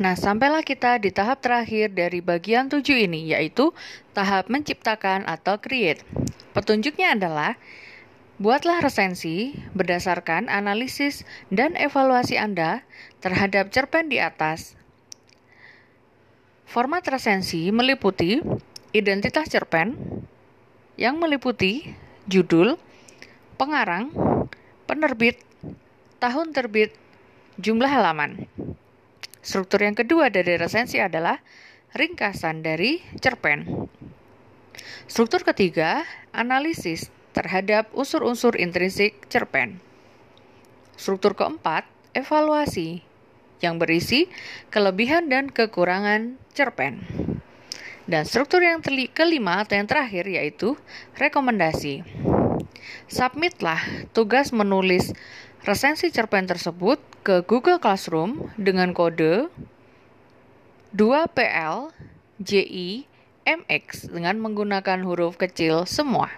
Nah, sampailah kita di tahap terakhir dari bagian tujuh ini, yaitu tahap menciptakan atau create. Petunjuknya adalah, buatlah resensi berdasarkan analisis dan evaluasi Anda terhadap cerpen di atas. Format resensi meliputi identitas cerpen, yang meliputi judul, pengarang, penerbit, tahun terbit, jumlah halaman. Struktur yang kedua dari resensi adalah ringkasan dari cerpen. Struktur ketiga, analisis terhadap unsur-unsur intrinsik cerpen. Struktur keempat, evaluasi yang berisi kelebihan dan kekurangan cerpen. Dan struktur yang kelima atau yang terakhir yaitu rekomendasi. Submitlah tugas menulis resensi cerpen tersebut ke Google Classroom dengan kode 2PL JI MX dengan menggunakan huruf kecil semua.